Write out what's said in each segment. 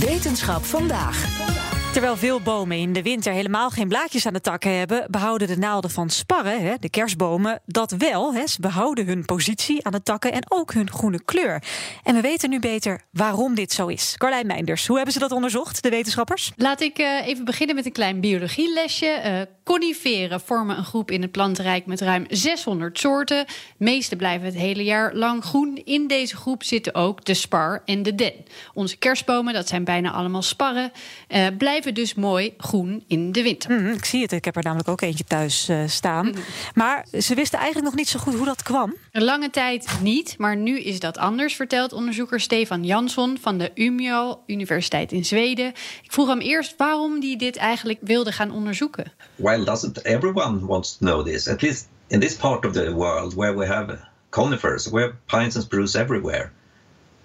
Wetenschap vandaag. Terwijl veel bomen in de winter helemaal geen blaadjes aan de takken hebben, behouden de naalden van sparren, hè, de kerstbomen, dat wel. Hè. Ze behouden hun positie aan de takken en ook hun groene kleur. En we weten nu beter waarom dit zo is. Carlijn Meinders, hoe hebben ze dat onderzocht, de wetenschappers? Laat ik uh, even beginnen met een klein biologielesje. Uh, coniferen vormen een groep in het plantenrijk met ruim 600 soorten. De meeste blijven het hele jaar lang groen. In deze groep zitten ook de spar en de den. Onze kerstbomen, dat zijn bijna allemaal sparren, uh, blijven dus mooi groen in de winter. Mm, ik zie het, ik heb er namelijk ook eentje thuis uh, staan. Mm. Maar ze wisten eigenlijk nog niet zo goed hoe dat kwam. Een lange tijd niet, maar nu is dat anders, vertelt onderzoeker Stefan Jansson van de Umeå Universiteit in Zweden. Ik vroeg hem eerst waarom hij dit eigenlijk wilde gaan onderzoeken. Why doesn't everyone wants to know this? At least in this part of the world where we have conifers, where pines and spruce everywhere.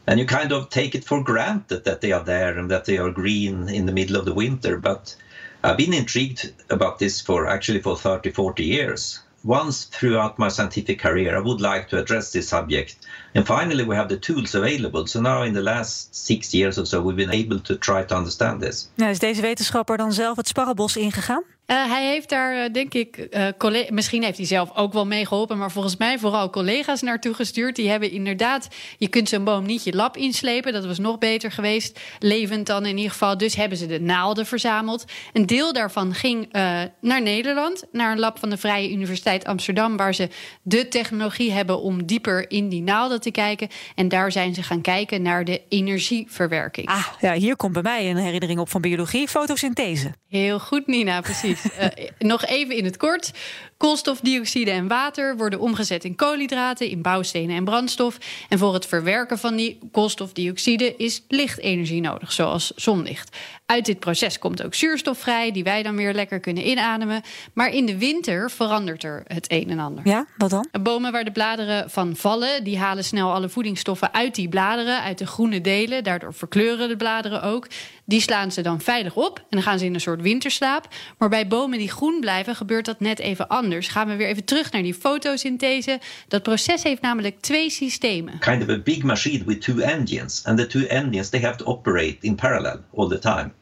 And you kind of take it for granted that they are there and that they are green in the middle of the winter. But i've been intrigued about this for actually for 30 40 years. Once throughout my scientific career i would like to address this subject. And finally we have the tools available. So now in the last six years or so we've been able to try to understand this. Nou, is deze wetenschapper dan zelf het sparrenbos ingegaan Uh, hij heeft daar, uh, denk ik, uh, misschien heeft hij zelf ook wel mee geholpen, maar volgens mij vooral collega's naartoe gestuurd. Die hebben inderdaad, je kunt zo'n boom niet je lab inslepen, dat was nog beter geweest, levend dan in ieder geval. Dus hebben ze de naalden verzameld. Een deel daarvan ging naar Nederland, naar een lab van de Vrije Universiteit Amsterdam, waar ze de technologie hebben om dieper in die naalden te kijken. En daar zijn ze gaan kijken naar de energieverwerking. Ah, ja, hier komt bij mij een herinnering op van biologie, fotosynthese. Heel goed, Nina, precies. Uh, nog even in het kort. Koolstofdioxide en water worden omgezet in koolhydraten, in bouwstenen en brandstof. En voor het verwerken van die koolstofdioxide is lichtenergie nodig, zoals zonlicht. Uit dit proces komt ook zuurstof vrij, die wij dan weer lekker kunnen inademen. Maar in de winter verandert er het een en ander. Ja, wat dan? Bomen waar de bladeren van vallen, die halen snel alle voedingsstoffen uit die bladeren, uit de groene delen. Daardoor verkleuren de bladeren ook. Die slaan ze dan veilig op en dan gaan ze in een soort winterslaap. Maar bij bomen die groen blijven, gebeurt dat net even anders. Gaan we weer even terug naar die fotosynthese. Dat proces heeft namelijk twee systemen. Kind of a big machine with two engines. And the two engines they have to operate in parallel all the time.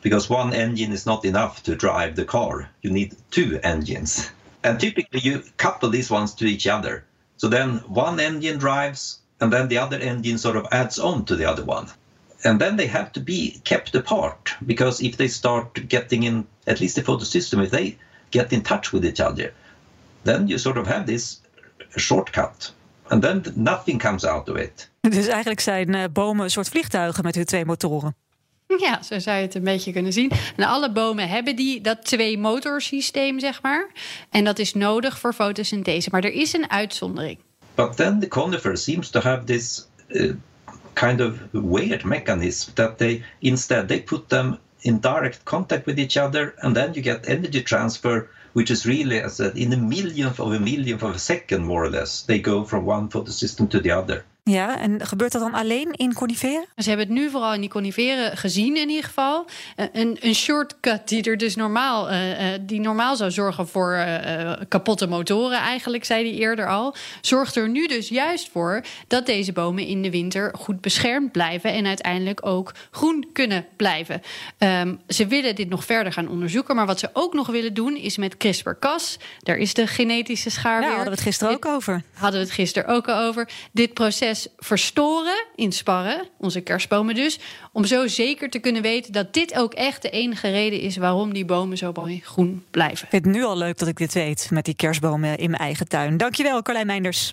Because one engine is not enough to drive the car. You need two engines. And typically you couple these ones to each other. So then one engine drives and then the other engine sort of adds on to the other one. And then they have to be kept apart because if they start getting in at least the photosystem if they get in touch with each other then you sort of have this shortcut and then nothing comes out of it dus eigenlijk zijn uh, bomen een soort vliegtuigen met hun twee motoren ja, zo zou je het een beetje kunnen zien. En alle bomen hebben die, dat twee-motorsysteem, zeg maar. En dat is nodig voor fotosynthese. Maar er is een uitzondering. But then the conifer seems to have this uh, kind of weird mechanism that they instead they put them in direct contact with each other and then you get energy transfer which is really as in a millionth of a millionth of a second more or less they go from one photosystem to the other Ja, en gebeurt dat dan alleen in coniferen? Ze hebben het nu vooral in die coniferen gezien in ieder geval. Een, een shortcut die er dus normaal, uh, die normaal zou zorgen voor uh, kapotte motoren eigenlijk, zei hij eerder al. Zorgt er nu dus juist voor dat deze bomen in de winter goed beschermd blijven en uiteindelijk ook groen kunnen blijven. Um, ze willen dit nog verder gaan onderzoeken, maar wat ze ook nog willen doen is met CRISPR-Cas. Daar is de genetische schaar ja, weer. hadden we het gisteren ook over. Hadden we het gisteren ook al over. Dit verstoren in sparren, onze kerstbomen dus, om zo zeker te kunnen weten dat dit ook echt de enige reden is waarom die bomen zo mooi groen blijven. Ik vind het nu al leuk dat ik dit weet met die kerstbomen in mijn eigen tuin. Dankjewel, Carlijn Meinders.